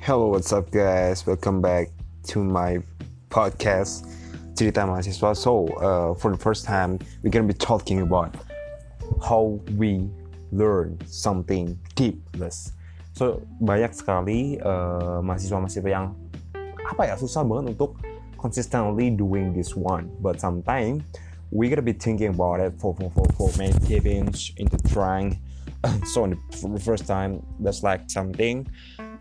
Hello, what's up, guys? Welcome back to my podcast Cerita Mahasiswa. So, uh, for the first time, we're gonna be talking about how we learn something deepless. So, banyak sekali uh, mahasiswa-mahasiswa yang apa ya susah banget untuk consistently doing this one. But sometimes we gotta be thinking about it for for for, for many givings into trying. so, the first time, that's like something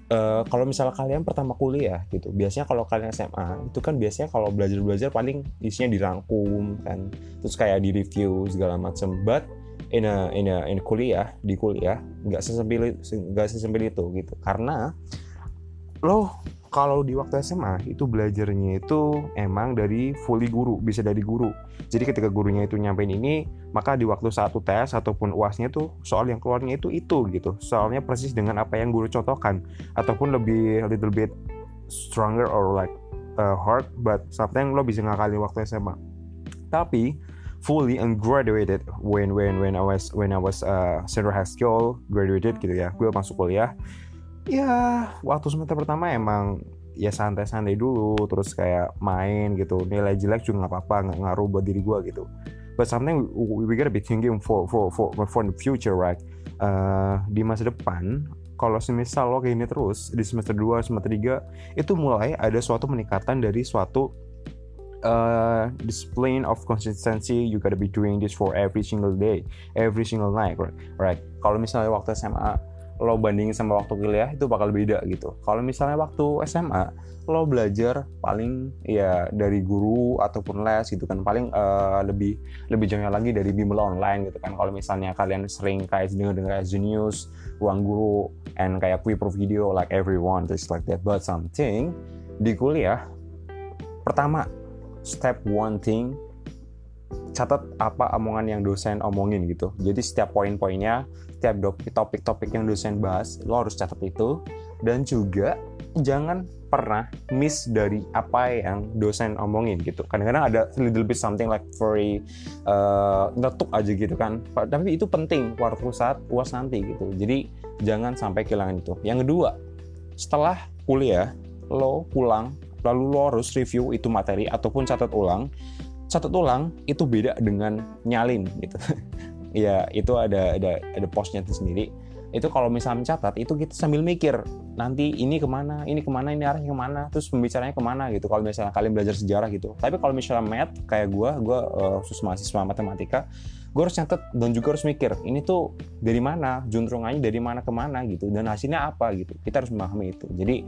uh, kalau misalnya kalian pertama kuliah gitu biasanya kalau kalian SMA itu kan biasanya kalau belajar belajar paling isinya dirangkum kan. Terus kayak di review segala macam but in a in a in a kuliah di kuliah nggak sesempil nggak sesempil itu gitu. Karena lo kalau di waktu SMA itu belajarnya itu emang dari fully guru bisa dari guru. Jadi ketika gurunya itu nyampein ini maka di waktu satu tes ataupun uasnya tuh soal yang keluarnya itu itu gitu. Soalnya persis dengan apa yang guru contohkan. Ataupun lebih little bit stronger or like uh, hard but something lo bisa ngakalin waktu SMA tapi fully and graduated when when when I was when I was uh, senior high school graduated gitu ya. Gue masuk kuliah ya waktu semester pertama emang ya santai-santai dulu terus kayak main gitu. Nilai jelek juga nggak apa-apa nggak ngaruh buat diri gue gitu. But something we, we gotta be thinking for for for for the future right? Uh, di masa depan kalau semisal lo kayak ini terus di semester 2 semester 3 itu mulai ada suatu peningkatan dari suatu uh, discipline of consistency. You gotta be doing this for every single day every single night right, right. kalau misalnya waktu SMA lo bandingin sama waktu kuliah itu bakal beda gitu. Kalau misalnya waktu SMA lo belajar paling ya dari guru ataupun les gitu kan paling uh, lebih lebih jauhnya lagi dari bimbel online gitu kan. Kalau misalnya kalian sering kayak dengar dengar Genius, ruang guru, and kayak Quiver video like everyone just like that. But something di kuliah pertama step one thing catat apa omongan yang dosen omongin gitu. Jadi setiap poin-poinnya, setiap topik-topik yang dosen bahas, lo harus catat itu. Dan juga jangan pernah miss dari apa yang dosen omongin gitu. Kadang-kadang ada little bit something like very uh, ngetuk aja gitu kan. Tapi itu penting waktu saat uas nanti gitu. Jadi jangan sampai kehilangan itu. Yang kedua, setelah kuliah, lo pulang, lalu lo harus review itu materi ataupun catat ulang catat ulang itu beda dengan nyalin gitu. Ya itu ada ada ada posnya itu sendiri. Itu kalau misalnya mencatat itu kita sambil mikir nanti ini ke mana ini ke mana ini arahnya ke mana terus pembicaranya ke mana gitu. Kalau misalnya kalian belajar sejarah gitu. Tapi kalau misalnya math kayak gue gue uh, khusus mahasiswa matematika gue harus catat dan juga harus mikir ini tuh dari mana juntrungannya dari mana ke mana gitu dan hasilnya apa gitu. Kita harus memahami itu. Jadi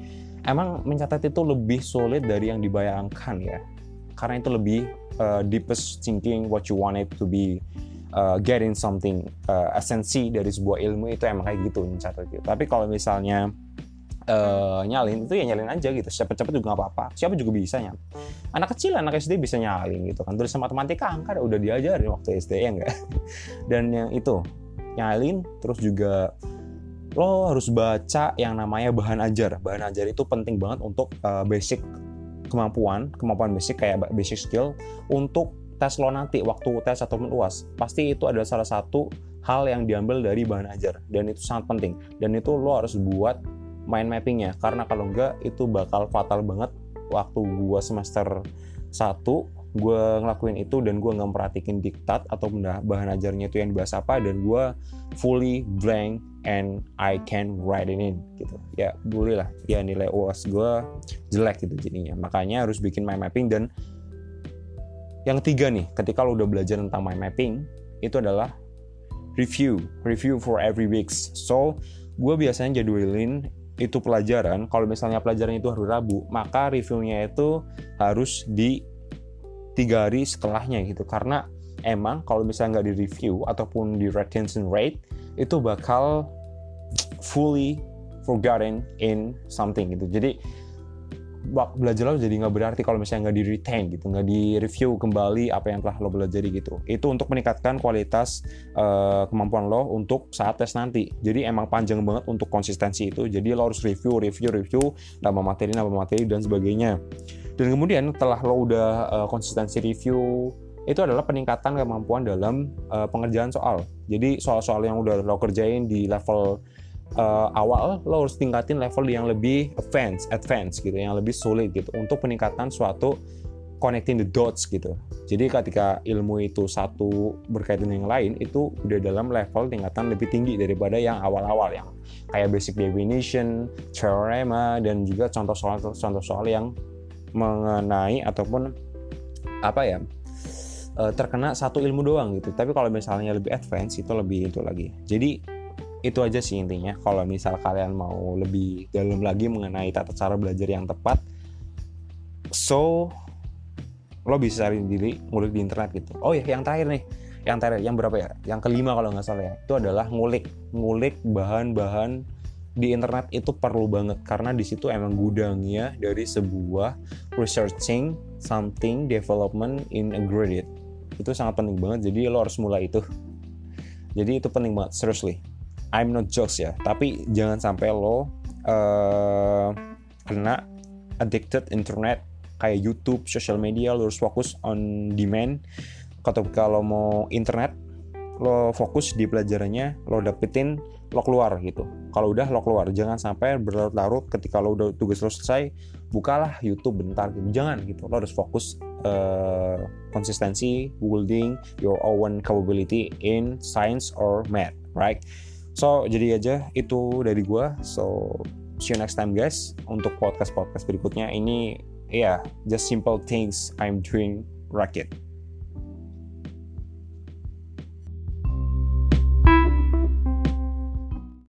emang mencatat itu lebih sulit dari yang dibayangkan ya. Karena itu lebih uh, deepest thinking what you want it to be uh, getting something uh, esensi dari sebuah ilmu itu emang kayak gitu mencatat gitu. Tapi kalau misalnya uh, nyalin itu ya nyalin aja gitu. Cepet-cepet juga gak apa-apa. Siapa juga bisa nyalin. Anak kecil, anak SD bisa nyalin gitu kan. Tulisan matematika angka udah diajarin waktu SD ya enggak. Dan yang itu nyalin terus juga lo harus baca yang namanya bahan ajar. Bahan ajar itu penting banget untuk uh, basic kemampuan kemampuan basic kayak basic skill untuk tes lo nanti waktu tes ataupun uas pasti itu adalah salah satu hal yang diambil dari bahan ajar dan itu sangat penting. Dan itu lo harus buat mind mappingnya karena kalau enggak itu bakal fatal banget waktu gua semester 1 gue ngelakuin itu dan gue nggak memperhatikan diktat atau bahan ajarnya itu yang dibahas apa dan gue fully blank and I can write it in gitu. Ya boleh lah. Ya nilai uas gue jelek gitu jadinya. Makanya harus bikin mind mapping dan yang ketiga nih ketika lo udah belajar tentang mind mapping itu adalah review. Review for every weeks. So gue biasanya jadwalin itu pelajaran. Kalau misalnya pelajaran itu hari Rabu maka reviewnya itu harus di tiga hari setelahnya gitu. Karena emang kalau misalnya nggak di review ataupun di retention rate itu bakal fully forgotten in something gitu. Jadi belajar lo jadi nggak berarti kalau misalnya nggak di retain gitu nggak di review kembali apa yang telah lo belajar gitu. Itu untuk meningkatkan kualitas uh, kemampuan lo untuk saat tes nanti. Jadi emang panjang banget untuk konsistensi itu. Jadi lo harus review review review nambah materi nambah materi dan sebagainya. Dan kemudian setelah lo udah uh, konsistensi review itu adalah peningkatan kemampuan dalam uh, pengerjaan soal. Jadi soal-soal yang udah lo kerjain di level uh, awal lo harus tingkatin level yang lebih advance, advance gitu, yang lebih sulit gitu untuk peningkatan suatu connecting the dots gitu. Jadi ketika ilmu itu satu berkaitan dengan yang lain itu udah dalam level tingkatan lebih tinggi daripada yang awal-awal yang kayak basic definition, theorema dan juga contoh soal contoh soal yang mengenai ataupun apa ya uh, terkena satu ilmu doang gitu. Tapi kalau misalnya lebih advance itu lebih itu lagi. Jadi itu aja sih intinya. Kalau misal kalian mau lebih dalam lagi mengenai tata cara belajar yang tepat, so lo bisa cari diri ngulik di internet gitu. Oh ya, yang terakhir nih, yang terakhir, yang berapa ya? Yang kelima kalau nggak salah ya. Itu adalah ngulik, ngulik bahan-bahan di internet itu perlu banget karena di situ emang gudangnya dari sebuah researching something development in a graded. Itu sangat penting banget jadi lo harus mulai itu. Jadi itu penting banget seriously. I'm not jokes ya tapi jangan sampai lo uh, kena addicted internet kayak YouTube, social media lo harus fokus on demand. Atau kalau mau internet lo fokus di pelajarannya lo dapetin lo keluar gitu. Kalau udah lo keluar jangan sampai berlarut-larut ketika lo udah tugas lo selesai bukalah YouTube bentar gitu. Jangan gitu lo harus fokus uh, konsistensi building your own capability in science or math right? So jadi aja itu dari gua. So see you next time guys untuk podcast podcast berikutnya. Ini ya yeah, just simple things I'm doing racket